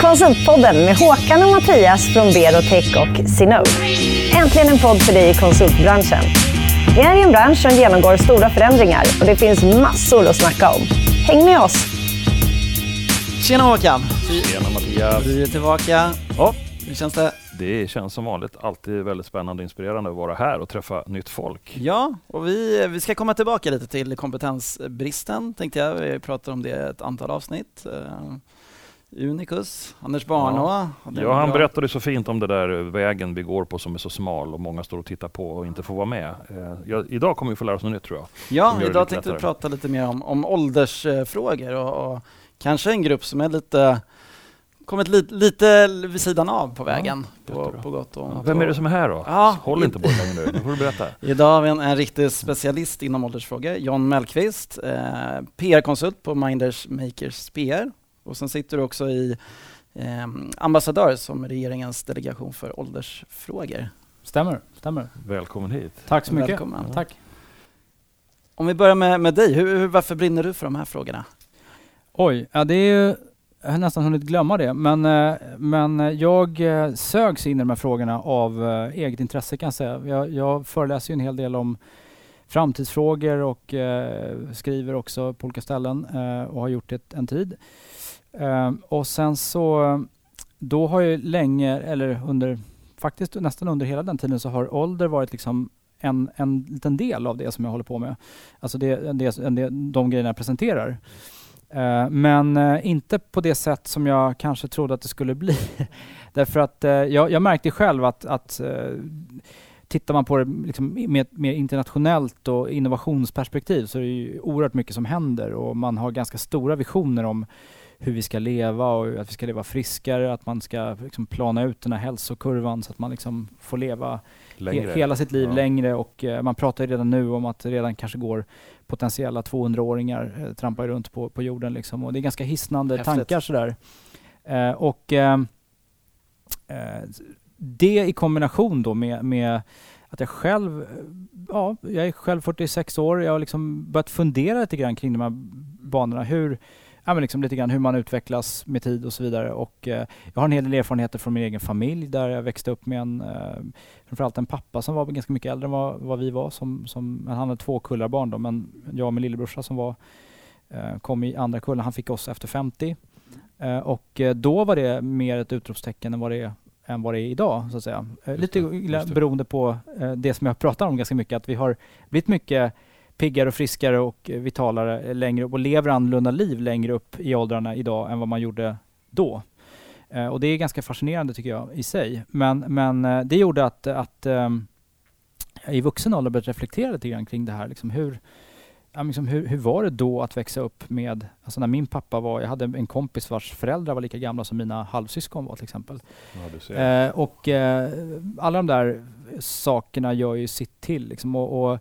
Konsultpodden med Håkan och Mattias från Berotech och Sinode. Äntligen en podd för dig i konsultbranschen. Vi är i en bransch som genomgår stora förändringar och det finns massor att snacka om. Häng med oss! Tjena Håkan! Tjena Mattias! Vi är tillbaka. Oh, hur känns det? Det känns som vanligt alltid väldigt spännande och inspirerande att vara här och träffa nytt folk. Ja, och vi, vi ska komma tillbaka lite till kompetensbristen tänkte jag. Vi pratar om det ett antal avsnitt. Unicus, Anders Barnå. Ja, ja han bra. berättade så fint om det där vägen vi går på som är så smal och många står och tittar på och inte får vara med. Uh, ja, idag kommer vi få lära oss något nytt tror jag. Ja, idag tänkte vi prata lite mer om, om åldersfrågor och, och kanske en grupp som är lite kommit li lite vid sidan av på vägen. Ja, på, på gott och ja, Vem är det som är här då? Ja. Håll inte på det längre nu, nu får du berätta. Idag har vi en, en riktig specialist inom åldersfrågor, John Mellqvist, eh, PR-konsult på Minders Makers PR. Och sen sitter du också i eh, ambassadör som regeringens delegation för åldersfrågor. Stämmer, stämmer. Välkommen hit. Tack så mycket. Välkommen. Ja. Tack. Om vi börjar med, med dig, hur, varför brinner du för de här frågorna? Oj, ja det är ju jag har nästan hunnit glömma det, men, eh, men jag eh, sögs in i de här frågorna av eh, eget intresse kan jag säga. Jag, jag föreläser ju en hel del om framtidsfrågor och skriver också på olika ställen och har gjort det en tid. Ehm, och sen så, då har jag länge, eller under, faktiskt nästan under hela den tiden så har ålder varit liksom en, en liten del av det som jag håller på med. Alltså det, det, det, de grejerna jag presenterar. Uh, men uh, inte på det sätt som jag kanske trodde att det skulle bli. Därför att uh, jag, jag, märkte själv att, att eh, tittar man på det liksom med mer internationellt och innovationsperspektiv så är det ju oerhört mycket som händer och man har ganska stora visioner om hur vi ska leva och att vi ska leva friskare, att man ska liksom plana ut den här hälsokurvan så att man liksom får leva he hela sitt liv ja. längre och man pratar redan nu om att det redan kanske går potentiella 200-åringar eh, trampar runt på, på jorden. Liksom. Och det är ganska hisnande Häftigt. tankar sådär. Eh, och eh, eh, det i kombination då med, med att jag själv, eh, ja, jag är själv 46 år, jag har liksom börjat fundera lite grann kring de här banorna. Hur, ja, men liksom lite grann hur man utvecklas med tid och så vidare. Och, eh, jag har en hel del erfarenheter från min egen familj där jag växte upp med en, eh, framförallt en pappa som var ganska mycket äldre än vad, vad vi var. Som, som, han hade två kullar barn då, men jag och min lillebrorsa som var, eh, kom i andra kullen, han fick oss efter 50. Eh, och eh, då var det mer ett utropstecken än vad det är än vad det är idag, så att säga. Eh, lite det, beroende på det som jag pratar om ganska mycket, att vi har blivit mycket piggare och friskare och vitalare längre upp och lever annorlunda liv längre upp i åldrarna idag än vad man gjorde då. Eh, och det är ganska fascinerande tycker jag i sig. Men, men eh, det gjorde att, att um, i vuxen ålder började reflektera lite grann kring det här. Liksom hur, ja, liksom hur, hur var det då att växa upp med, alltså när min pappa var, jag hade en kompis vars föräldrar var lika gamla som mina halvsyskon var till exempel. Ja, eh, och alla de där sakerna gör ju sitt till. Liksom, och, och,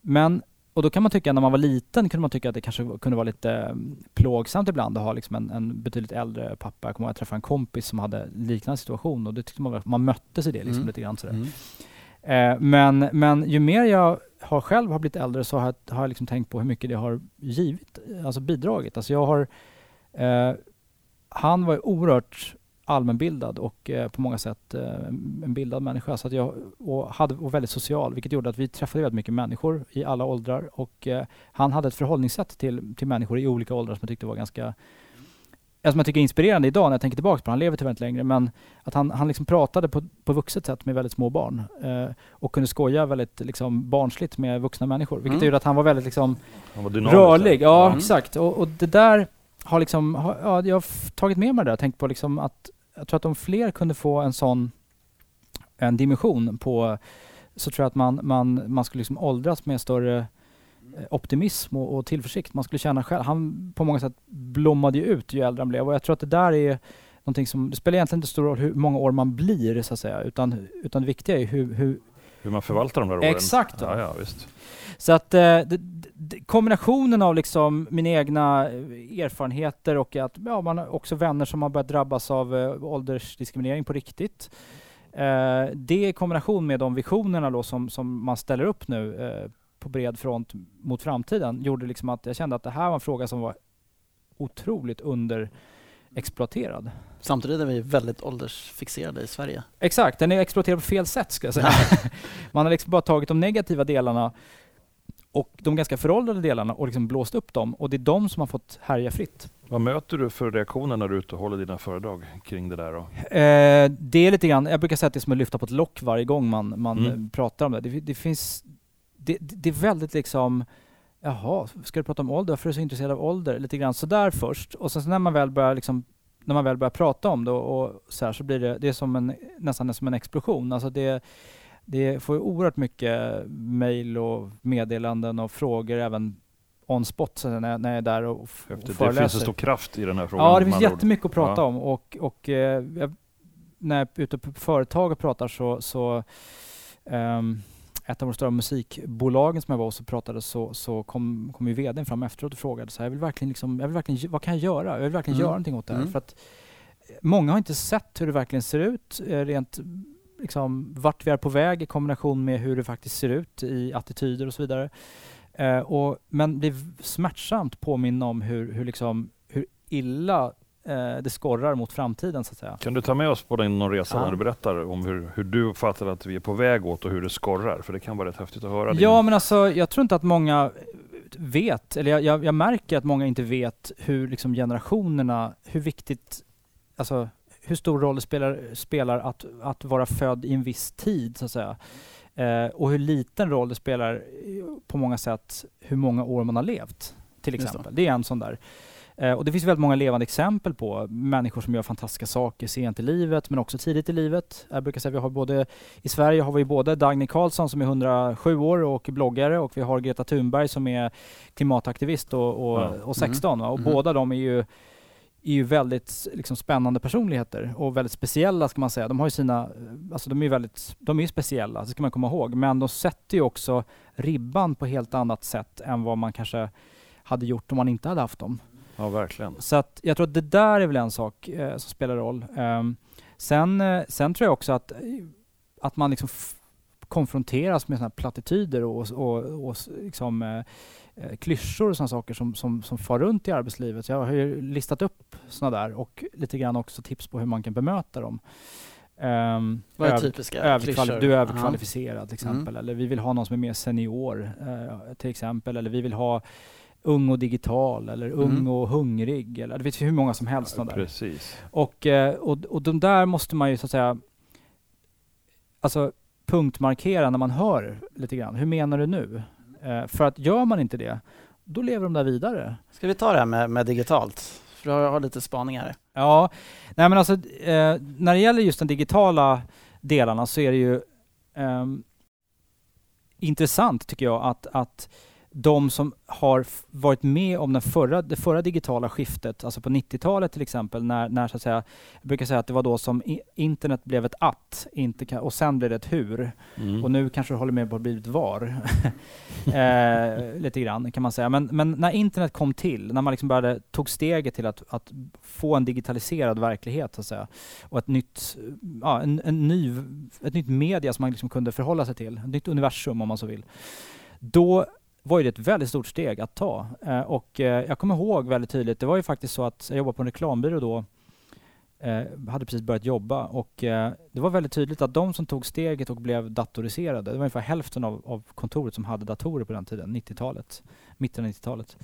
men och då kan man tycka, när man var liten, kunde man tycka att det kanske kunde vara lite mm, plågsamt ibland att ha liksom en, en betydligt äldre pappa. Jag kommer ihåg att jag träffade en kompis som hade liknande situation och det tyckte man, man möttes i det liksom mm. lite grann sådär. Mm. Eh, men, men ju mer jag har själv har blivit äldre så har jag, har jag liksom tänkt på hur mycket det har givit, alltså bidragit. Alltså jag har, eh, han var oerhört allmänbildad och eh, på många sätt eh, en bildad människa. Så att jag, och, hade, och väldigt social, vilket gjorde att vi träffade väldigt mycket människor i alla åldrar. Och eh, han hade ett förhållningssätt till, till människor i olika åldrar som jag tyckte var ganska som jag tycker är inspirerande idag när jag tänker tillbaka på Han lever tyvärr inte längre, men att han, han liksom pratade på, på vuxet sätt med väldigt små barn. Eh, och kunde skoja väldigt liksom, barnsligt med vuxna människor. Vilket mm. gjorde att han var väldigt liksom, var rörlig. Ja, mm. exakt. Och, och, det där har liksom, har, ja, jag har tagit med mig det där. Tänkt på liksom att jag tror att om fler kunde få en sån en dimension på så tror jag att man, man, man skulle liksom åldras med större eh, optimism och, och tillförsikt. Man skulle känna själv, han på många sätt blommade ju ut ju äldre han blev och jag tror att det där är någonting som, det spelar egentligen inte stor roll hur många år man blir så att säga, utan, utan det viktiga är hur, hur hur man förvaltar de där åren. Exakt. Ja, ja, visst. Så att eh, kombinationen av liksom mina egna eh, erfarenheter och att ja, man har också vänner som har börjat drabbas av eh, åldersdiskriminering på riktigt. Eh, det i kombination med de visionerna då som, som man ställer upp nu eh, på bred front mot framtiden gjorde liksom att jag kände att det här var en fråga som var otroligt under exploaterad. Samtidigt är vi väldigt åldersfixerade i Sverige. Exakt, den är exploaterad på fel sätt ska jag säga. Man har liksom bara tagit de negativa delarna och de ganska föråldrade delarna och liksom blåst upp dem och det är de som har fått härja fritt. Vad möter du för reaktioner när du är ute och håller dina föredrag kring det där? Då? Eh, det är lite grann, jag brukar säga att det är som att lyfta på ett lock varje gång man, man Mm. pratar om det. Det, det finns, det, det är väldigt liksom, jaha, ska du prata om ålder? Varför är du så intresserad av ålder? Lite grann sådär först och sen så när man väl börjar liksom när man väl börjar prata om det och, så här så blir det, det är som en, nästan som en explosion. Alltså det, det får ju oerhört mycket mejl och meddelanden och frågor även on spot när, jag- när jag är där och, och Efter, det föreläser. finns en stor kraft i den här frågan. Ja, det finns andra ord. jättemycket att prata Ja. om och, och eh, jag, när jag är ute på företag och pratar så, så ehm, ett av de stora musikbolagen som jag var hos och pratade så, så kom, kom ju vdn fram efteråt och frågade så här, jag vill verkligen liksom, jag vill verkligen, vad kan jag göra? Jag vill verkligen Mm. göra någonting åt det här. Mm. För att många har inte sett hur det verkligen ser ut, eh, rent liksom, vart vi är på väg i kombination med hur det faktiskt ser ut i attityder och så vidare. Eh, och, men blir smärtsamt påminna om hur, hur, liksom, hur illa eh, det skorrar mot framtiden så att säga. Kan du ta med oss på din någon resa Ja. när du berättar om hur, hur du fattar att vi är på väg åt och hur det skorrar? För det kan vara rätt häftigt att höra. din- Ja, men alltså jag tror inte att många vet, eller jag, jag, jag märker att många inte vet hur liksom generationerna, hur viktigt, alltså hur stor roll det spelar, spelar att, att vara född i en viss tid så att säga. Eh, och hur liten roll det spelar på många sätt hur många år man har levt. Till det. exempel. Det. är en sån där. Eh, och det finns väldigt många levande exempel på människor som gör fantastiska saker sent i livet men också tidigt i livet. Jag brukar säga vi har både, i Sverige har vi både Dagny Carlsson som är 107 år och bloggare och vi har Greta Thunberg som är klimataktivist och, och, Ja. och 16. va? Och Mhm. båda de är ju är ju väldigt liksom, spännande personligheter och väldigt speciella ska man säga. De har ju sina, alltså de är ju väldigt, de är speciella, det ska man komma ihåg. Men de sätter ju också ribban på helt annat sätt än vad man kanske hade gjort om man inte hade haft dem. Ja, verkligen. Så att jag tror att det där är väl en sak eh, som spelar roll. Ehm, sen, eh, sen tror jag också att, att man liksom konfronteras med såna här plattityder och, och, och liksom, eh, eh, klyschor och sådana saker som, som, som far runt i arbetslivet. Så jag har ju listat upp sådana där och lite grann också tips på hur man kan bemöta dem. Um, Vad är typiska klyschor? du är överkvalificerad till exempel. Mm. Eller vi vill ha någon som är mer senior eh, till exempel. Eller vi vill ha ung och digital eller ung Mm. och hungrig. Eller, det finns ju hur många som helst. där. Precis. Och, eh, och, och de där måste man ju så att säga alltså punktmarkera när man hör lite grann. Hur menar du nu? Eh, för att gör man inte det, då lever de där vidare. Ska vi ta det här med, med digitalt? För jag har lite spaningar. Ja, nej men alltså eh, när det gäller just de digitala delarna så är det ju ehm, intressant tycker jag att, att de som har varit med om den förra, det förra digitala skiftet, alltså på 90-talet till exempel, när, när så att säga, jag brukar säga att det var då som internet blev ett att, inte kan, och sen blev det ett hur. Mm. Och nu kanske du håller med på att det blivit var. eh, lite grann kan man säga. Men, men när internet kom till, när man liksom började, tog steget till att, att få en digitaliserad verklighet så att säga, och ett nytt, ja, en, en ny, ett nytt media som man liksom kunde förhålla sig till, ett nytt universum om man så vill. Då var ju det ett väldigt stort steg att ta. Eh, och eh, jag kommer ihåg väldigt tydligt, det var ju faktiskt så att jag jobbade på en reklambyrå då, eh, hade precis börjat jobba och eh, det var väldigt tydligt att de som tog steget och blev datoriserade, det var ungefär hälften av, av kontoret som hade datorer på den tiden, 90-talet, mitten av 90-talet.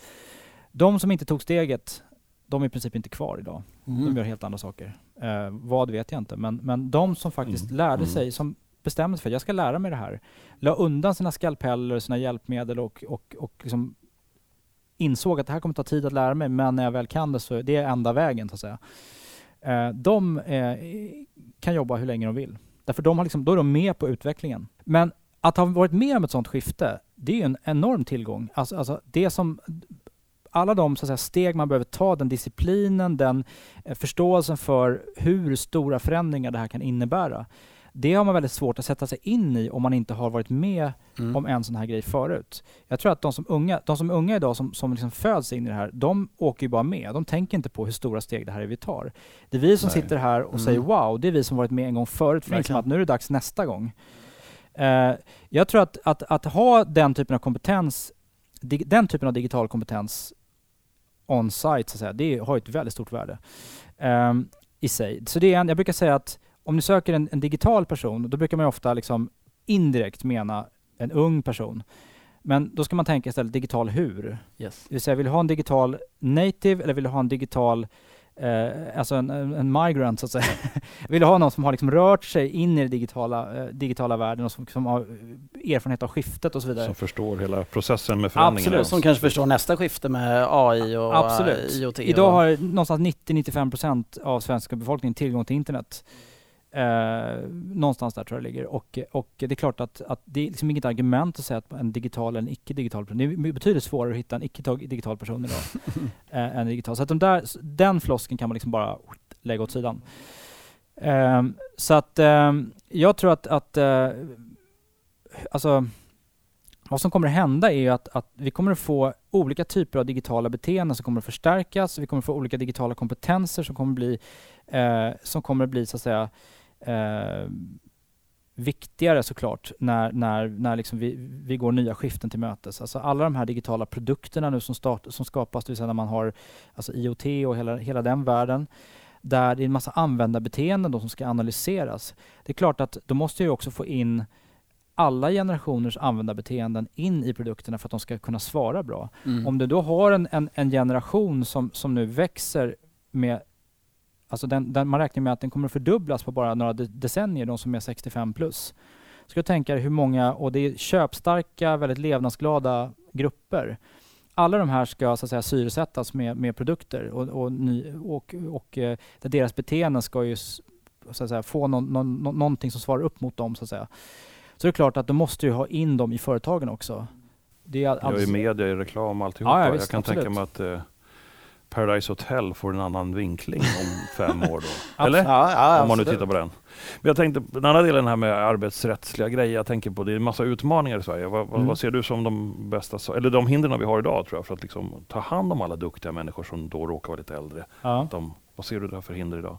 De som inte tog steget, de är i princip inte kvar idag. Mm. De gör helt andra saker. Eh, vad vet jag inte, men, men de som faktiskt Mm. lärde Mm. sig, som bestämde sig för att jag ska lära mig det här, la undan sina skalpeller, sina hjälpmedel och, och, och liksom insåg att det här kommer ta tid att lära mig, men när jag väl kan det så är det enda vägen så att säga. Eh, de eh, kan jobba hur länge de vill. Därför de har liksom, då är de med på utvecklingen. Men att ha varit med om ett sådant skifte, det är ju en enorm tillgång. Alltså, alltså det som alla de så att säga, steg man behöver ta, den disciplinen, den eh, förståelsen för hur stora förändringar det här kan innebära. Det har man väldigt svårt att sätta sig in i om man inte har varit med Mm. om en sån här grej förut. Jag tror att de som, unga, de som är unga idag som, som liksom föds in i det här, de åker ju bara med. De tänker inte på hur stora steg det här är vi tar. Det är vi som Nej. sitter här och Mm. säger wow, det är vi som varit med en gång förut, för liksom att nu är det dags nästa gång. Eh, jag tror att, att, att ha den typen av kompetens, dig, den typen av digital kompetens on-site, så att säga, det har ett väldigt stort värde um, i sig. Så det är en, jag brukar säga att om ni söker en, en digital person, då brukar man ofta liksom indirekt mena en ung person. Men då ska man tänka istället digital hur. Yes. Det vill säga, vill du ha en digital native eller vill du ha en digital eh, alltså en, en migrant så att säga. vill du ha någon som har liksom rört sig in i den digitala, eh, digitala världen och som, som, har erfarenhet av skiftet och så vidare. Som förstår hela processen med förändringarna. Absolut, som kanske förstår nästa skifte med AI och Absolut. IoT. Idag har någonstans 90-95% av svenska befolkningen tillgång till internet. Eh, någonstans där tror jag det ligger. Och, och det är klart att, att det är liksom inget argument att säga att en digital eller en icke-digital person, det är betydligt svårare att hitta en icke-digital person idag eh, än digital. Så att de där, den flosken kan man liksom bara lägga åt sidan. Eh, så att ehm, jag tror att, att eh, alltså vad som kommer att hända är ju att, att, vi kommer att få olika typer av digitala beteenden som kommer att förstärkas. Vi kommer att få olika digitala kompetenser som kommer att bli, eh, som kommer att bli så att säga, eh, viktigare såklart när, när, när liksom vi, vi går nya skiften till mötes. Alltså alla de här digitala produkterna nu som, start, som skapas, det vill säga när man har alltså IoT och hela, hela den världen, där det är en massa användarbeteenden då som ska analyseras. Det är klart att då måste jag också få in alla generationers användarbeteenden in i produkterna för att de ska kunna svara bra. Mm. Om du då har en, en, en, generation som, som nu växer med Alltså den, den, man räknar med att den kommer att fördubblas på bara några decennier, de som är 65 plus. Ska du tänka dig hur många, och det är köpstarka, väldigt levnadsglada grupper. Alla de här ska så att säga syresättas med, med produkter och, och, ny, och, och eh, deras beteenden ska ju så att säga, få någon, någon, någonting som svarar upp mot dem. Så att säga. Så det är klart att du måste ju ha in dem i företagen också. Det är alltså... i media, i reklam, alltihopa. Ja, ja, visst, jag kan absolut. tänka mig att eh, Paradise Hotel får en annan vinkling om fem år då. Eller? Ja, ja, om man nu tittar på den. Men jag tänkte, den andra delen här med arbetsrättsliga grejer, jag tänker på det är en massa utmaningar i Sverige. Vad, mm. vad ser du som de bästa, eller de hindren vi har idag tror jag, för att liksom ta hand om alla duktiga människor som då råkar vara lite äldre? Ja. De, vad ser du där för hinder idag?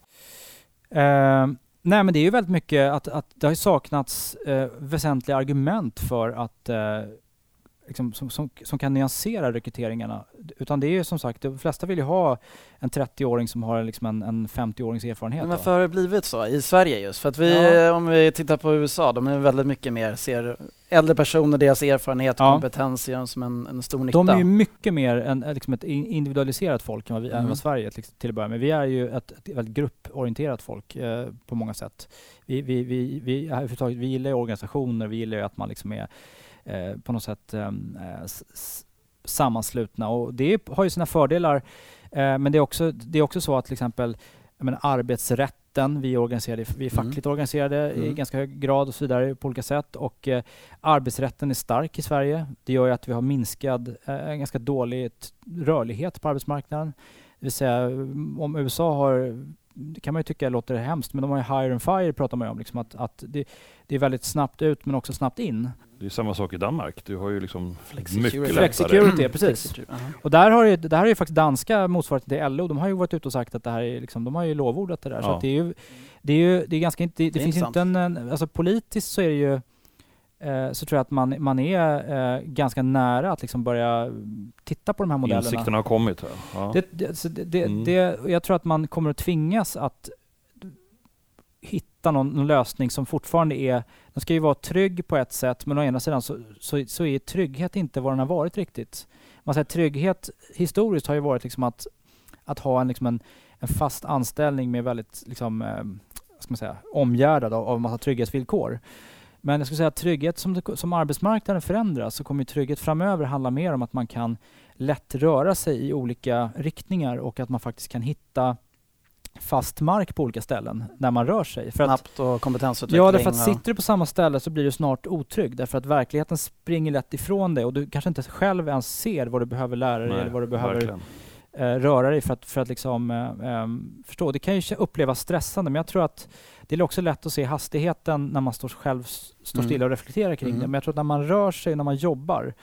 Uh, nej men det är ju väldigt mycket att, att det har saknats uh, väsentliga argument för att uh, liksom, som, som, som, kan nyansera rekryteringarna. Utan det är ju som sagt, de flesta vill ju ha en 30-åring som har liksom en, en 50-årings erfarenhet. Men varför har det blivit så i Sverige just? För att vi, ja. om vi tittar på USA, de är väldigt mycket mer, ser äldre personer, deras erfarenhet och ja. kompetens gör som en, en stor nytta. De är ju mycket mer en, liksom ett individualiserat folk än vad, vi, mm. än vad Sverige är till att börja med. Vi är ju ett, ett väldigt grupporienterat folk eh, på många sätt. Vi, vi, vi, vi, vi, vi gillar organisationer, vi gillar att man liksom är Eh, på något sätt eh, sammanslutna. Och det har ju sina fördelar. Eh, men det är, också, det är också så att till exempel menar, arbetsrätten, vi är, organiserade, vi är mm. fackligt mm. organiserade mm. i ganska hög grad och så vidare på olika sätt. Och eh, arbetsrätten är stark i Sverige. Det gör ju att vi har minskad, eh, ganska dålig rörlighet på arbetsmarknaden. Det vill säga om USA har det kan man ju tycka låter hemskt, men de har ju hire and fire pratar man ju om. Liksom att, att det, det, är väldigt snabbt ut men också snabbt in. Det är samma sak i Danmark. Du har ju liksom Flexicurity. mycket Flexicurity, precis. -huh. Och där har ju, det här är ju faktiskt danska motsvarigheten till LO. De har ju varit ute och sagt att det här är liksom, de har ju lovordat det där. Ja. Så det är ju, det är ju, det är ganska inte, det, det finns inte en, alltså politiskt så är det ju eh, så tror jag att man, man är eh, ganska nära att liksom börja titta på de här modellerna. Insikterna har kommit. Här. Ja. Det, det, det, mm. det, jag tror att man kommer att tvingas att hitta någon, någon, lösning som fortfarande är, den ska ju vara trygg på ett sätt, men å ena sidan så, så, så är trygghet inte vad den har varit riktigt. Man säger trygghet historiskt har ju varit liksom att, att ha en, liksom en, en fast anställning med väldigt liksom, eh, ska man säga, omgärdad av, av en massa trygghetsvillkor. Men jag skulle säga att trygghet som, som arbetsmarknaden förändras så kommer trygghet framöver handla mer om att man kan lätt röra sig i olika riktningar och att man faktiskt kan hitta fast mark på olika ställen när man rör sig. För Snabbt och kompetensutveckling. Ja, därför att sitter du på samma ställe så blir du snart otrygg därför att verkligheten springer lätt ifrån dig och du kanske inte själv ens ser vad du behöver lära dig Nej, eller vad du behöver eh, röra dig för att, för att liksom, eh, eh, förstå. Det kan ju upplevas stressande men jag tror att det är också lätt att se hastigheten när man står själv står mm. stilla och reflekterar kring mm. det. Men jag tror att när man rör sig, när man jobbar,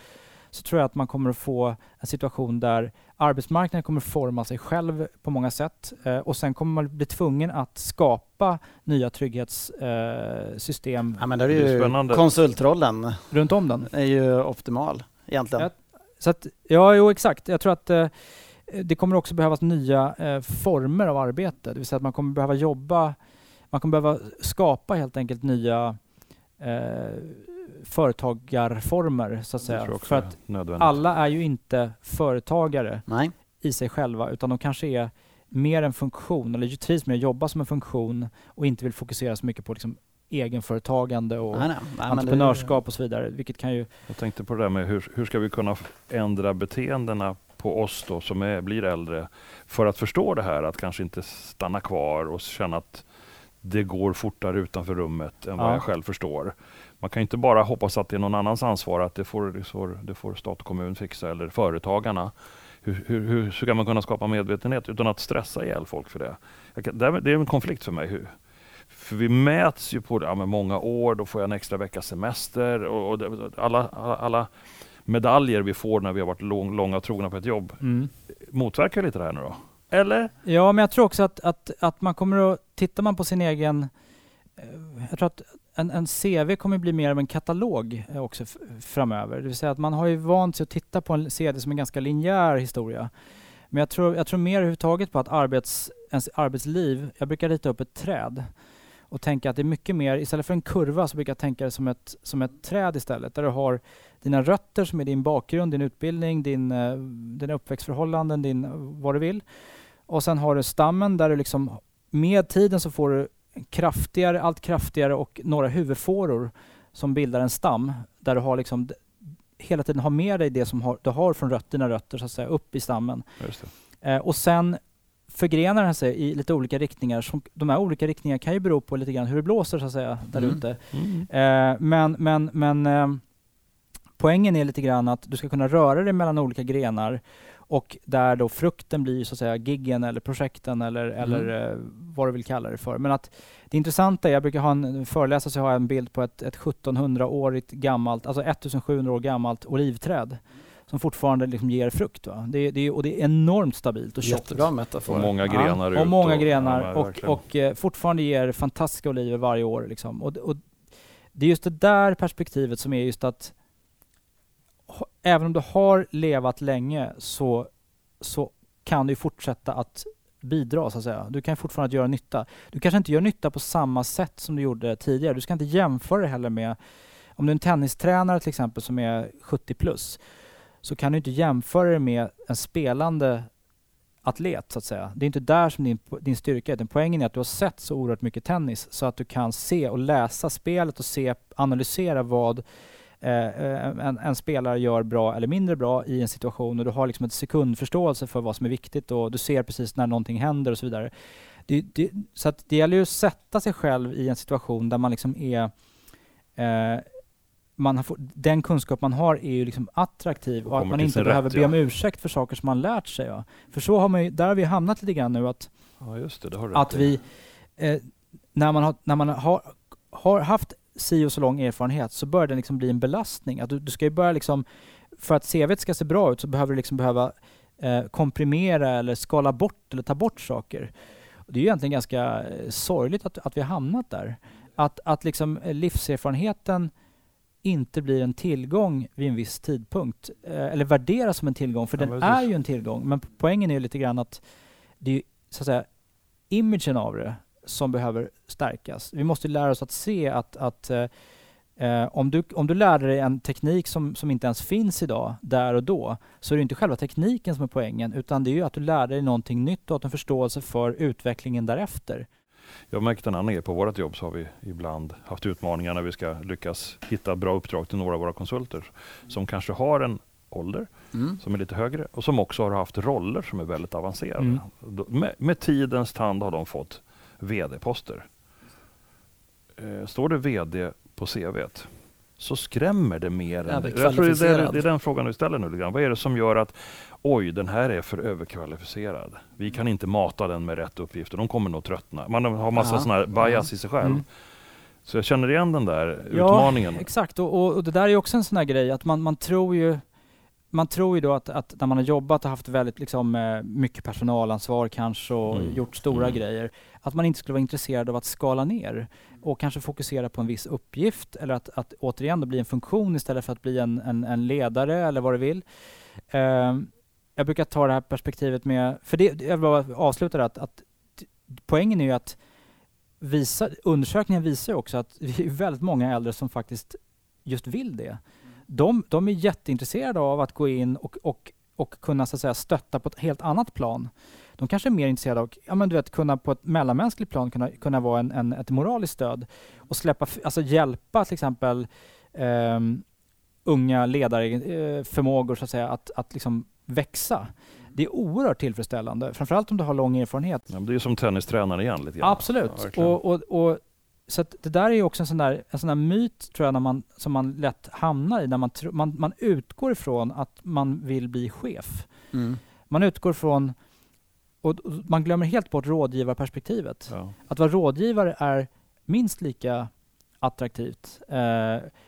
så tror jag att man kommer att få en situation där arbetsmarknaden kommer forma sig själv på många sätt eh, och sen kommer man bli tvungen att skapa nya trygghetssystem. Eh, ja, men det är ju Spännande. konsultrollen runt om den är ju optimal egentligen. Ja, så att, ja, jo exakt. Jag tror att eh, det kommer också behövas nya eh, former av arbete. Det vill säga att man kommer behöva jobba, man kommer behöva skapa helt enkelt nya eh, företagarformer så att säga. För att alla är ju inte företagare Nej. i sig själva utan de kanske är mer en funktion eller trivs med att jobba som en funktion och inte vill fokusera så mycket på liksom egenföretagande och nej, nej. Nej, entreprenörskap och så vidare. Vilket kan ju... Jag tänkte på det där med hur, hur ska vi kunna ändra beteendena på oss då som är, blir äldre för att förstå det här, att kanske inte stanna kvar och känna att det går fortare utanför rummet än ja. vad jag själv förstår. Man kan inte bara hoppas att det är någon annans ansvar, att det får, det får, det får stat och kommun fixa eller företagarna. Hur, hur, hur ska man kunna skapa medvetenhet utan att stressa ihjäl folk för det? Kan, det är en konflikt för mig. Hur, för vi mäts ju på det, ja, med många år, då får jag en extra veckas semester och, och alla, alla, alla, medaljer vi får när vi har varit lång, långa trogna på ett jobb mm. motverkar lite det här nu då? Eller? Ja, men jag tror också att, att, att man kommer att, tittar man på sin egen, eh, jag tror att en, en CV kommer bli mer av en katalog eh, också framöver. Det vill säga att man har ju vant sig att titta på en CV som en ganska linjär historia. Men jag tror, jag tror mer överhuvudtaget på att arbets, ens arbetsliv, jag brukar rita upp ett träd och tänka att det är mycket mer, istället för en kurva så brukar jag tänka det som ett, som ett träd istället, där du har dina rötter som är din bakgrund, din utbildning, din, uh, dina uppväxtförhållanden, din, vad du vill. Och sen har du stammen där du liksom, med tiden så får du kraftigare, allt kraftigare och några huvudfåror som bildar en stam där du har liksom hela tiden har med dig det som har, du har från rötterna rötter så att säga upp i stammen. Eh, och sen förgrenar den sig i lite olika riktningar. Som, de här olika riktningarna kan ju bero på lite grann hur det blåser så att säga där mm. ute. Mm. Eh, men men, men eh, poängen är lite grann att du ska kunna röra dig mellan olika grenar och där då frukten blir så att säga giggen eller projekten eller, mm. eller eh, vad du vill kalla det för. Men att det intressanta är, jag brukar ha en föreläsare så har jag en bild på ett, ett 1700-årigt gammalt, alltså 1700 år gammalt olivträd som fortfarande liksom ger frukt. Va? Det, det, och det är enormt stabilt och tjockt. Jättebra metafor. Och många grenar ja, Och många och, grenar ja, och, och eh, fortfarande ger fantastiska oliver varje år. Liksom. Och, och, det är just det där perspektivet som är just att även om du har levat länge så, så kan du fortsätta att bidra så att säga. Du kan fortfarande göra nytta. Du kanske inte gör nytta på samma sätt som du gjorde tidigare. Du ska inte jämföra det heller med om du är en tennistränare till exempel som är 70 plus så kan du inte jämföra det med en spelande atlet så att säga. Det är inte där som din, din styrka är. Den poängen är att du har sett så oerhört mycket tennis så att du kan se och läsa spelet och se, analysera vad eh, en, en, spelare gör bra eller mindre bra i en situation och du har liksom en sekundförståelse för vad som är viktigt och du ser precis när någonting händer och så vidare. Det, det, så att det gäller ju att sätta sig själv i en situation där man liksom är eh, man har, den kunskap man har är ju liksom attraktiv och, och att man inte behöver rätt, be om ursäkt för saker som man lärt sig. Ja. För så har man ju, där har vi hamnat lite grann nu att, ja, det, det att vi, eh, när man, har, när man har, har haft si och så lång erfarenhet så börjar den liksom bli en belastning. Att du, du ska ju börja liksom, för att CV ska se bra ut så behöver du liksom behöva eh, komprimera eller skala bort eller ta bort saker. Och det är ju egentligen ganska eh, sorgligt att, att vi har hamnat där. Att, att liksom eh, livserfarenheten inte blir en tillgång vid en viss tidpunkt. Eh, eller värderas som en tillgång, för ja, den är ju en tillgång. Men poängen är ju lite grann att det är så att säga imagen av det som behöver stärkas. Vi måste lära oss att se att, att eh, eh, om, du, om du lärde dig en teknik som, som inte ens finns idag, där och då, så är det inte själva tekniken som är poängen, utan det är ju att du lär dig någonting nytt och att en förståelse för utvecklingen därefter. Jag har märkt en annan grej. På vårt jobb så har vi ibland haft utmaningar när vi ska lyckas hitta bra uppdrag till några av våra konsulter som kanske har en ålder mm. som är lite högre och som också har haft roller som är väldigt avancerade. Mm. Med, med, tidens tand har de fått VD-poster. Eh, står det VD på CVt så skrämmer det mer. Ja, det jag tror det är, det är den frågan du ställer nu. Vad är det som gör att oj, den här är för överkvalificerad. Vi kan inte mata den med rätt uppgifter. De kommer nog tröttna. Man har massa sådana här bias i sig själv. Mm. Så jag känner igen den där ja, utmaningen. Exakt, och, och, det där är också en sån här grej att man, man tror ju man tror ju då att, att, när man har jobbat och haft väldigt liksom, eh, mycket personalansvar kanske och mm. gjort stora mm. grejer, att man inte skulle vara intresserad av att skala ner och kanske fokusera på en viss uppgift eller att, att återigen bli en funktion istället för att bli en, en, en ledare eller vad du vill. Um, jag brukar ta det här perspektivet med, för det, jag vill bara avsluta det att, att poängen är ju att visa, undersökningen visar också att det är väldigt många äldre som faktiskt just vill det. De, de är jätteintresserade av att gå in och, och, och kunna så att säga, stötta på ett helt annat plan. De kanske är mer intresserade av ja, men du vet, kunna på ett mellanmänskligt plan kunna, kunna vara en, en, ett moraliskt stöd och släppa, alltså hjälpa till exempel um, unga ledarförmågor så att säga att, att liksom växa. Det är oerhört tillfredsställande, framförallt om du har lång erfarenhet. Ja, det är som tennistränare igen. Lite grann. Absolut. Ja, och, och, och, så det där är också en sån där, en sån där myt tror jag när man, som man lätt hamnar i. När man, man, man utgår ifrån att man vill bli chef. Mm. Man utgår ifrån, och man glömmer helt bort rådgivarperspektivet. Ja. Att vara rådgivare är minst lika attraktivt. Eh,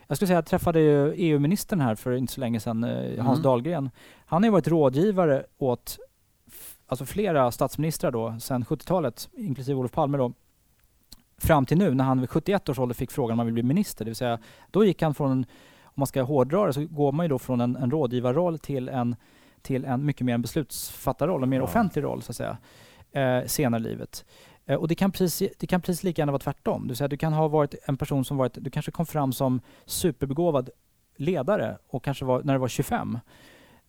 jag skulle säga jag träffade EU-ministern här för inte så länge sedan, eh, Hans mm. Dahlgren. Han har ju varit rådgivare åt alltså flera statsministrar då, sedan 70-talet, inklusive Olof Palme då, fram till nu när han vid 71 års ålder fick frågan om han vill bli minister. Det vill säga, då gick han från, en, om man ska hårdra det, så går man ju då från en, en rådgivarroll till en, till en mycket mer en beslutsfattarroll, en mer ja. offentlig roll så att säga, eh, senare i livet. Eh, och det kan, precis, det kan precis lika gärna vara tvärtom. Vill säga, du kan ha varit en person som varit, du kanske kom fram som superbegåvad ledare och kanske var, när du var 25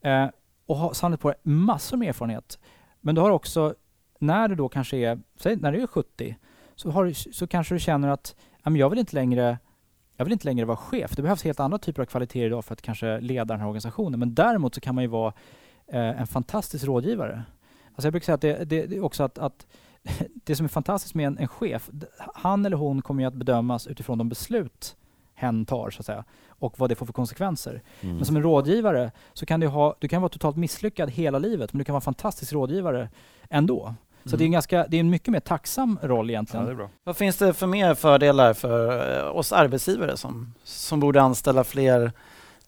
eh, och har samlat på dig massor med erfarenhet. Men du har också, när du då kanske är, säg när du är 70, så, har, så kanske du känner att jag vill inte längre jag vill inte längre vara chef. Det behövs helt andra typer av kvaliteter idag för att kanske leda den här organisationen. Men däremot så kan man ju vara eh, en fantastisk rådgivare. Alltså jag brukar säga att det, det, det också att, att det som är fantastiskt med en, en, chef, han eller hon kommer ju att bedömas utifrån de beslut hen tar så att säga och vad det får för konsekvenser. Mm. Men som en rådgivare så kan du, ha, du kan vara totalt misslyckad hela livet men du kan vara en fantastisk rådgivare ändå. Så mm. det, är en ganska, det är en mycket mer tacksam roll egentligen. Ja, Vad finns det för mer fördelar för eh, oss arbetsgivare som, som borde anställa fler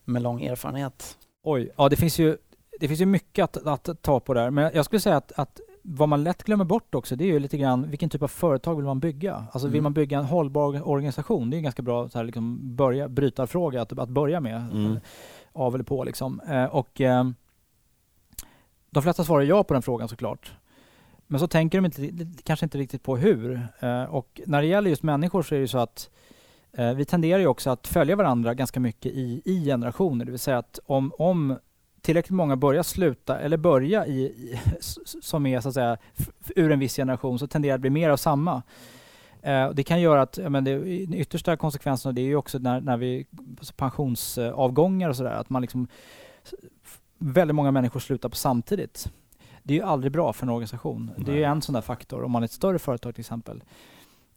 med lång erfarenhet? Oj, ja det finns ju, det finns ju mycket att, att ta på där. Men jag skulle säga att, att vad man lätt glömmer bort också, det är ju lite grann vilken typ av företag vill man bygga? Alltså mm. vill man bygga en hållbar organisation? Det är en ganska bra så här, liksom, börja, brytarfråga att, att börja med. Mm. Av eller på liksom. Eh, och eh, de flesta svarar ja på den frågan såklart. Men så tänker de inte, kanske inte riktigt på hur. Eh, och när det gäller just människor så är det så att eh, vi tenderar ju också att följa varandra ganska mycket i, i generationer. Det vill säga att om, om tillräckligt många börjar sluta eller börja i, i som är så att säga ur en viss generation så tenderar det att bli mer av samma. Eh, det kan göra att, men det, den yttersta konsekvensen av det är ju också när, när vi pensionsavgångar och sådär, att man liksom väldigt många människor slutar på samtidigt. Det är ju aldrig bra för en organisation. Nej. Det är ju en sån där faktor om man är ett större företag till exempel.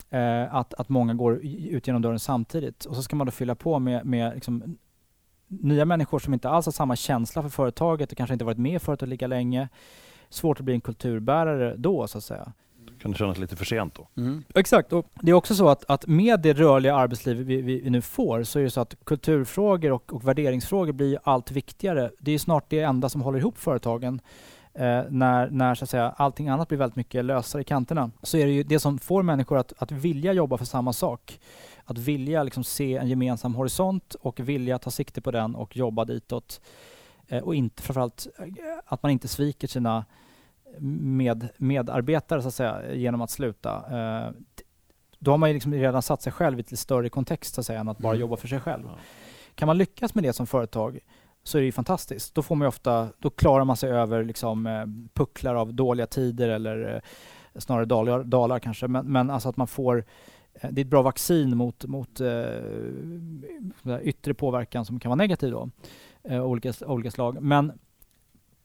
Eh, att, att många går ut genom dörren samtidigt och så ska man då fylla på med, med liksom nya människor som inte alls har samma känsla för företaget och kanske inte varit med i företaget lika länge. Svårt att bli en kulturbärare då så att säga. Kan det kännas lite för sent då? Mm. Exakt. Och det är också så att, att med det rörliga arbetsliv vi, vi, vi, nu får så är det så att kulturfrågor och, och värderingsfrågor blir allt viktigare. Det är snart det enda som håller ihop företagen. Eh, när, när så att säga, allting annat blir väldigt mycket lösare i kanterna så är det ju det som får människor att, att vilja jobba för samma sak att vilja liksom se en gemensam horisont och vilja ta sikte på den och jobba ditåt. Eh, och inte framförallt eh, att man inte sviker sina med, medarbetare så att säga, genom att sluta. Eh, då har man ju liksom redan satt sig själv i lite större kontext så att säga, än att bara mm. jobba för sig själv. Kan man lyckas med det som företag så är det ju fantastiskt. Då, får man ofta, då klarar man sig över liksom, eh, pucklar av dåliga tider eller eh, snarare dalar, dalar kanske. Men, men alltså att man får Eh, det är ett bra vaccin mot, mot eh, yttre påverkan som kan vara negativ då, eh, olika, olika slag. Men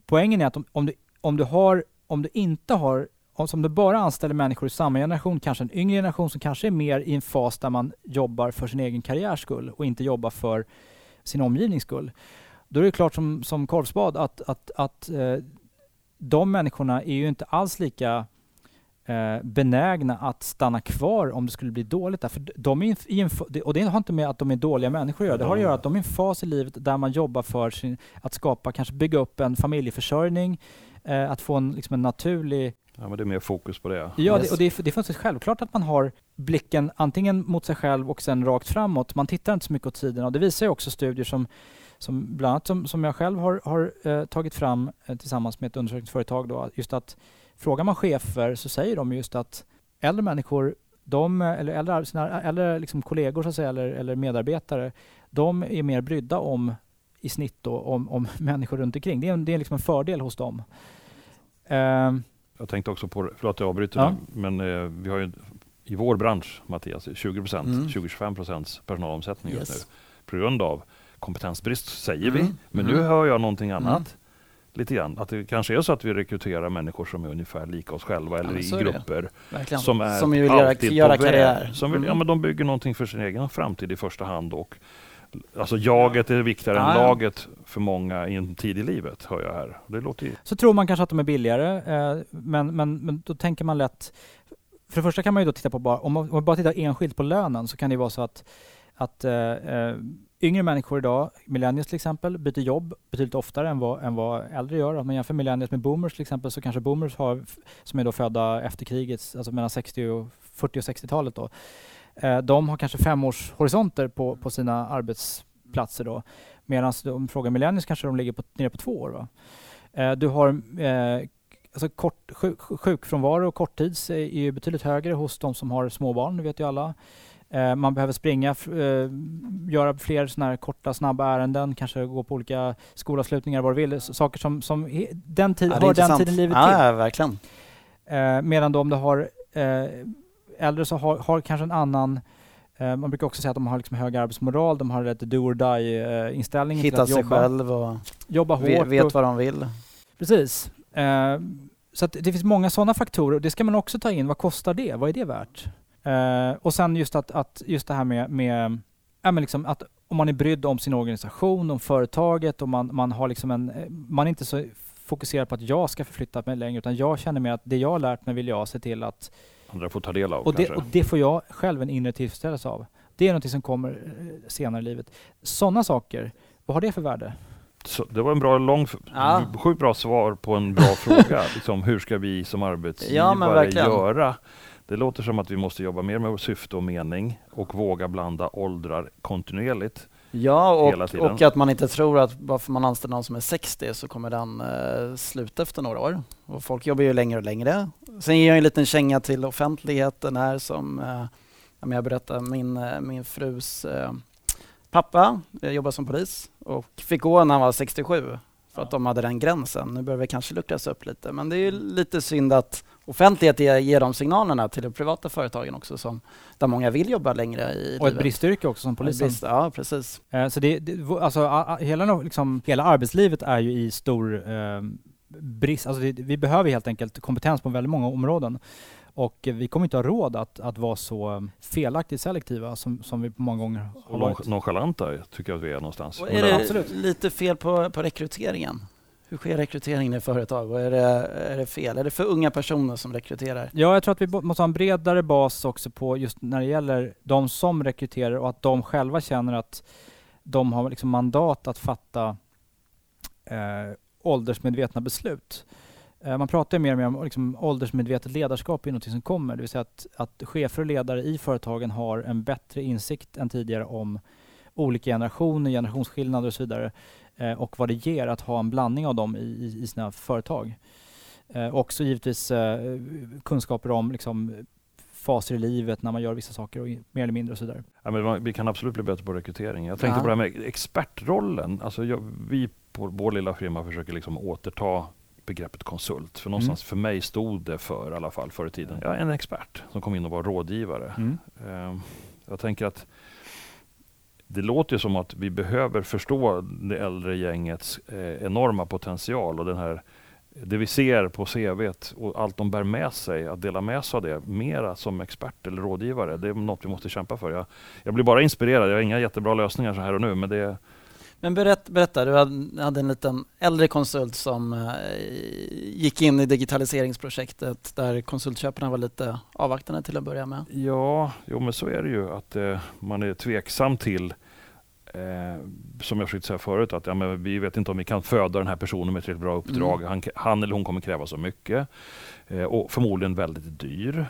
poängen är att om, om, du, om, du, har, om du inte har om du bara anställer människor i samma generation, kanske en yngre generation som kanske är mer i en fas där man jobbar för sin egen karriärs skull och inte jobbar för sin omgivnings skull. Då är det klart som, som korvspad att, att, att eh, de människorna är ju inte alls lika eh, benägna att stanna kvar om det skulle bli dåligt där. För de är i en, och det har inte med att de är dåliga människor att göra. Det har att göra att de är i en fas i livet där man jobbar för sin, att skapa, kanske bygga upp en familjeförsörjning, eh, att få en, liksom en naturlig Ja, men det är mer fokus på det. Ja, det, och det är, det är faktiskt självklart att man har blicken antingen mot sig själv och sen rakt framåt. Man tittar inte så mycket åt sidan och det visar ju också studier som som bland annat som, som jag själv har, har eh, tagit fram eh, tillsammans med ett undersökningsföretag. Då, just att frågar man chefer så säger de just att äldre människor, de, eller äldre, sina, äldre liksom kollegor så att säga, eller, eller medarbetare, de är mer brydda om i snitt då, om, om människor runt omkring. Det är, en, det är liksom en fördel hos dem. Uh, jag tänkte också på, förlåt jag avbryter, ja. men uh, vi har ju i vår bransch, Mattias, 20 procent, mm. 20-25 procents personalomsättning yes. just nu. På grund av kompetensbrist säger mm. vi, men mm. nu hör jag någonting mm. annat. Lite grann. Att det kanske är så att vi rekryterar människor som är ungefär lika oss själva eller ja, i grupper. Som, är som vill göra, göra karriär. Som vill, ja, mm. men de bygger någonting för sin egen framtid i första hand. Och, alltså jaget är viktigare ja, än laget för många i en tid i livet, hör jag här. Det låter ju... Så tror man kanske att de är billigare, eh, men, men, men då tänker man lätt för det första kan man ju då titta på, bara, om, man, om man bara tittar enskilt på lönen så kan det vara så att, att eh, eh, yngre människor idag, millennials till exempel, byter jobb betydligt oftare än vad, än vad äldre gör. Om man jämför millennials med boomers till exempel så kanske boomers har, som är då födda efter kriget, alltså mellan 60 och 40 och 60-talet då, eh, de har kanske femårshorisonter på, på sina arbetsplatser då. Medan om du frågar millennials kanske de ligger på, nere på två år. Va? Eh, du har eh, alltså kort, sjuk, sjukfrånvaro och korttids är ju betydligt högre hos de som har småbarn, det vet ju alla. Eh, man behöver springa, eh, göra fler såna här korta, snabba ärenden, kanske gå på olika skolavslutningar, vad du vill. Saker som, som den tid, ja, hör den tiden livet ja, till. Ja, verkligen. Eh, medan då om du har eh, äldre så har, har kanske en annan eh, man brukar också säga att de har liksom hög arbetsmoral, de har lite do or die-inställning. Hitta till sig jobba, själv och jobba hårt. Vet, och, vad de vill. Precis. Eh, så det finns många sådana faktorer. Det ska man också ta in. Vad kostar det? Vad är det värt? Eh, och sen just, att, att, just det här med, med ja, men liksom att om man är brydd om sin organisation, om företaget och man, man har liksom en... Man är inte så fokuserad på att jag ska förflytta mig längre utan jag känner mig att det jag har lärt mig vill jag se till att andra får ta del av. Och det, och det får jag själv en inre tillfredsställelse av. Det är något som kommer eh, senare i livet. Sådana saker, vad har det för värde? Så det var en bra, lång, ja. sjukt bra svar på en bra fråga. Liksom, hur ska vi som arbetsgivare ja, göra? Det låter som att vi måste jobba mer med syfte och mening och våga blanda åldrar kontinuerligt. Ja, och, och att man inte tror att bara för man anställer någon som är 60 så kommer den eh, sluta efter några år. Och folk jobbar ju längre och längre. Sen ger jag en liten känga till offentligheten här som eh, jag berättade, min, eh, min frus eh, pappa jobbar som polis och fick gå när han var 67 för att de hade den gränsen. Nu börjar det kanske luckras upp lite, men det är lite synd att offentlighet ger de signalerna till de privata företagen också, som, där många vill jobba längre i Och livet. ett bristyrke också som polisen. Brist, ja, precis. Eh, så det, det, alltså, hela, liksom, hela arbetslivet är ju i stor eh, brist. Alltså det, vi behöver helt enkelt kompetens på väldigt många områden. Och vi kommer inte ha råd att, att vara så felaktigt selektiva som, som vi många gånger har varit. Nonchalanta tycker jag att vi är någonstans. Och är det Absolut. lite fel på, på rekryteringen? Hur sker rekryteringen i företag? Och är, det, är det fel? Är det för unga personer som rekryterar? Ja, jag tror att vi måste ha en bredare bas också på just när det gäller de som rekryterar och att de själva känner att de har liksom mandat att fatta eh, åldersmedvetna beslut. Eh, man pratar mer och mer om liksom åldersmedvetet ledarskap är något som kommer. Det vill säga att, att chefer och ledare i företagen har en bättre insikt än tidigare om olika generationer, generationsskillnader och så vidare. Eh, och vad det ger att ha en blandning av dem i, i sina företag. Eh, också givetvis eh, kunskaper om liksom, faser i livet när man gör vissa saker, och mer eller mindre och så vidare. Ja, men vi kan absolut bli bättre på rekrytering. Jag tänkte ja. på det här med expertrollen. Alltså jag, vi på vår lilla firma försöker liksom återta begreppet konsult. För någonstans mm. för mig stod det för, i alla fall förr i tiden, jag är en expert som kom in och var rådgivare. Mm. Uh, jag tänker att det låter som att vi behöver förstå det äldre gängets eh, enorma potential och den här det vi ser på CV och allt de bär med sig, att dela med sig av det mera som expert eller rådgivare, det är något vi måste kämpa för. Jag, jag blir bara inspirerad, jag har inga jättebra lösningar så här och nu, men det, men berätt, berätta, du hade en liten äldre konsult som eh, gick in i digitaliseringsprojektet där konsultköparna var lite avvaktande till att börja med. Ja, jo, men så är det ju att eh, man är tveksam till Eh, som jag försökte säga förut, att ja, men vi vet inte om vi kan föda den här personen med ett bra uppdrag. Mm. Han, han, eller hon kommer kräva så mycket eh, och förmodligen väldigt dyr.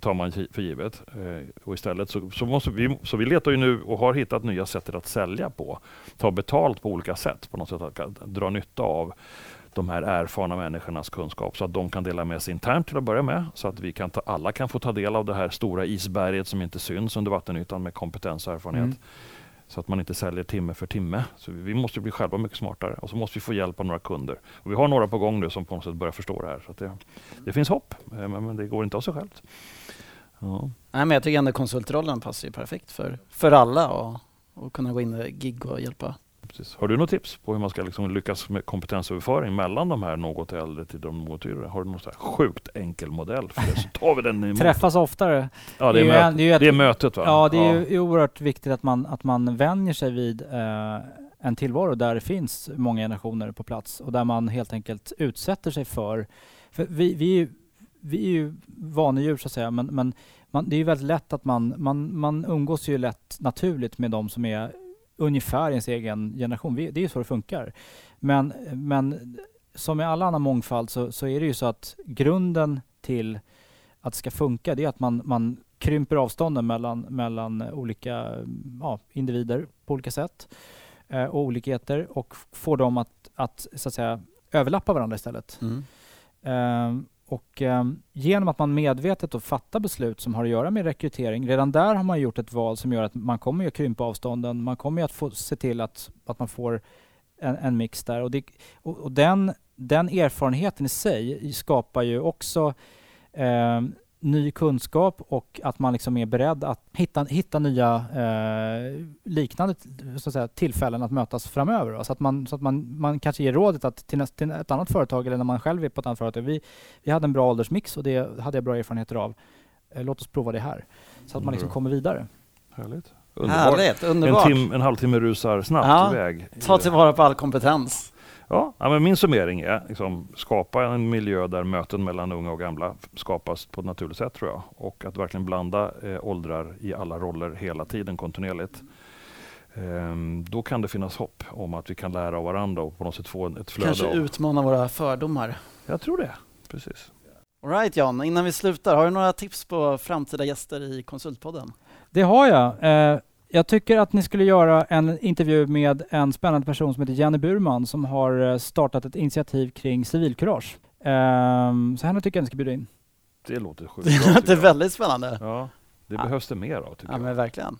tar man för givet. Eh, och istället så, så, måste vi, så vi letar ju nu och har hittat nya sätt att sälja på. Ta betalt på olika sätt, på något sätt att, att dra nytta av de här erfarna människornas kunskap så att de kan dela med sig internt till att börja med. Så att vi kan ta, alla kan få ta del av det här stora isberget som inte syns under vattenytan med kompetens och erfarenhet. Mm. Så att man inte säljer timme för timme. Så vi måste bli själva mycket smartare och så måste vi få hjälp av några kunder. Och vi har några på gång nu som på något sätt börjar förstå det här. Så det, det, finns hopp, eh, men, men det går inte av sig självt. Ja. Nej, men jag tycker ändå konsultrollen passar ju perfekt för, för alla och, och kunna gå in i gig och hjälpa Precis. Har du något tips på hur man ska liksom lyckas med kompetensöverföring mellan de här något äldre till de något yngre? Har du någon sjukt enkel modell för det? Så tar vi den Träffas oftare. Ja, det är, det är, möt, det är, ett, det är mötet va? Ja, det är ja. oerhört viktigt att man, att man vänjer sig vid eh, en tillvaro där det finns många generationer på plats och där man helt enkelt utsätter sig för, för vi, vi, vi är ju vanedjur så att säga, men, men man, det är ju väldigt lätt att man, man, man umgås ju lätt naturligt med de som är ungefär ens egen generation. Det är ju så det funkar. Men, men som med all annan mångfald så, så är det ju så att grunden till att det ska funka det är att man, man krymper avstånden mellan, mellan olika ja, individer på olika sätt eh, och olikheter och får dem att, att, så att säga, överlappa varandra istället. Mm. Eh, och eh, genom att man medvetet då fattar beslut som har att göra med rekrytering, redan där har man gjort ett val som gör att man kommer att krympa avstånden, man kommer att få se till att, att man får en, en mix där. Och, det, och, och den, den erfarenheten i sig skapar ju också eh, ny kunskap och att man liksom är beredd att hitta, hitta nya eh, liknande så att säga, tillfällen att mötas framöver. Så att, man, så att man, man kanske ger rådet att till, näst, till ett annat företag eller när man själv är på ett annat företag. Vi, vi hade en bra åldersmix och det hade jag bra erfarenheter av. Eh, låt oss prova det här. Så att man liksom kommer vidare. Härligt. Underbar. Härligt, underbart. En, tim, en halvtimme rusar snabbt ja, iväg. Ta tillvara på all kompetens. Ja, men min summering är liksom, skapa en miljö där möten mellan unga och gamla skapas på ett naturligt sätt tror jag. Och att verkligen blanda eh, åldrar i alla roller hela tiden kontinuerligt. Ehm, då kan det finnas hopp om att vi kan lära av varandra och på något sätt få ett flöde. Kanske utmana våra fördomar. Jag tror det, precis. Alright Jan, innan vi slutar, har du några tips på framtida gäster i Konsultpodden? Det har jag. Eh, jag tycker att ni skulle göra en intervju med en spännande person som heter Jenny Burman som har eh, startat ett initiativ kring civilkurage. Um, så henne tycker jag ni ska bjuda in. Det låter sjukt Det låter väldigt spännande. Ja, det ja. behövs det mer av tycker ja, jag. Men verkligen.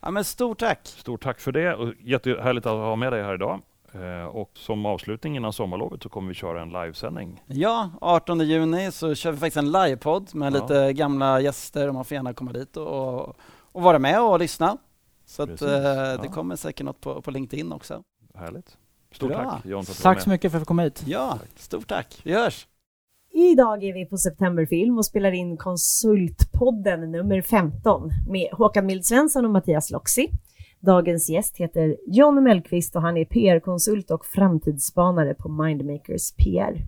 Ja, men stort tack! Stort tack för det och jättehärligt att ha med dig här idag. Eh, och som avslutning innan sommarlovet så kommer vi köra en livesändning. Ja, 18 juni så kör vi faktiskt en livepodd med ja. lite gamla gäster och man får gärna komma dit och, och vara med och lyssna. Så att, eh, det ja. kommer säkert något på, på LinkedIn också. Härligt. Stort Bra. tack John för att Tack så mycket för att du kom hit. Ja, stort tack. Vi hörs. Idag är vi på Septemberfilm och spelar in Konsultpodden nummer 15 med Håkan Mild Svensson och Mattias Loxi. Dagens gäst heter John Mellqvist och han är PR-konsult och framtidsspanare på Mindmakers PR.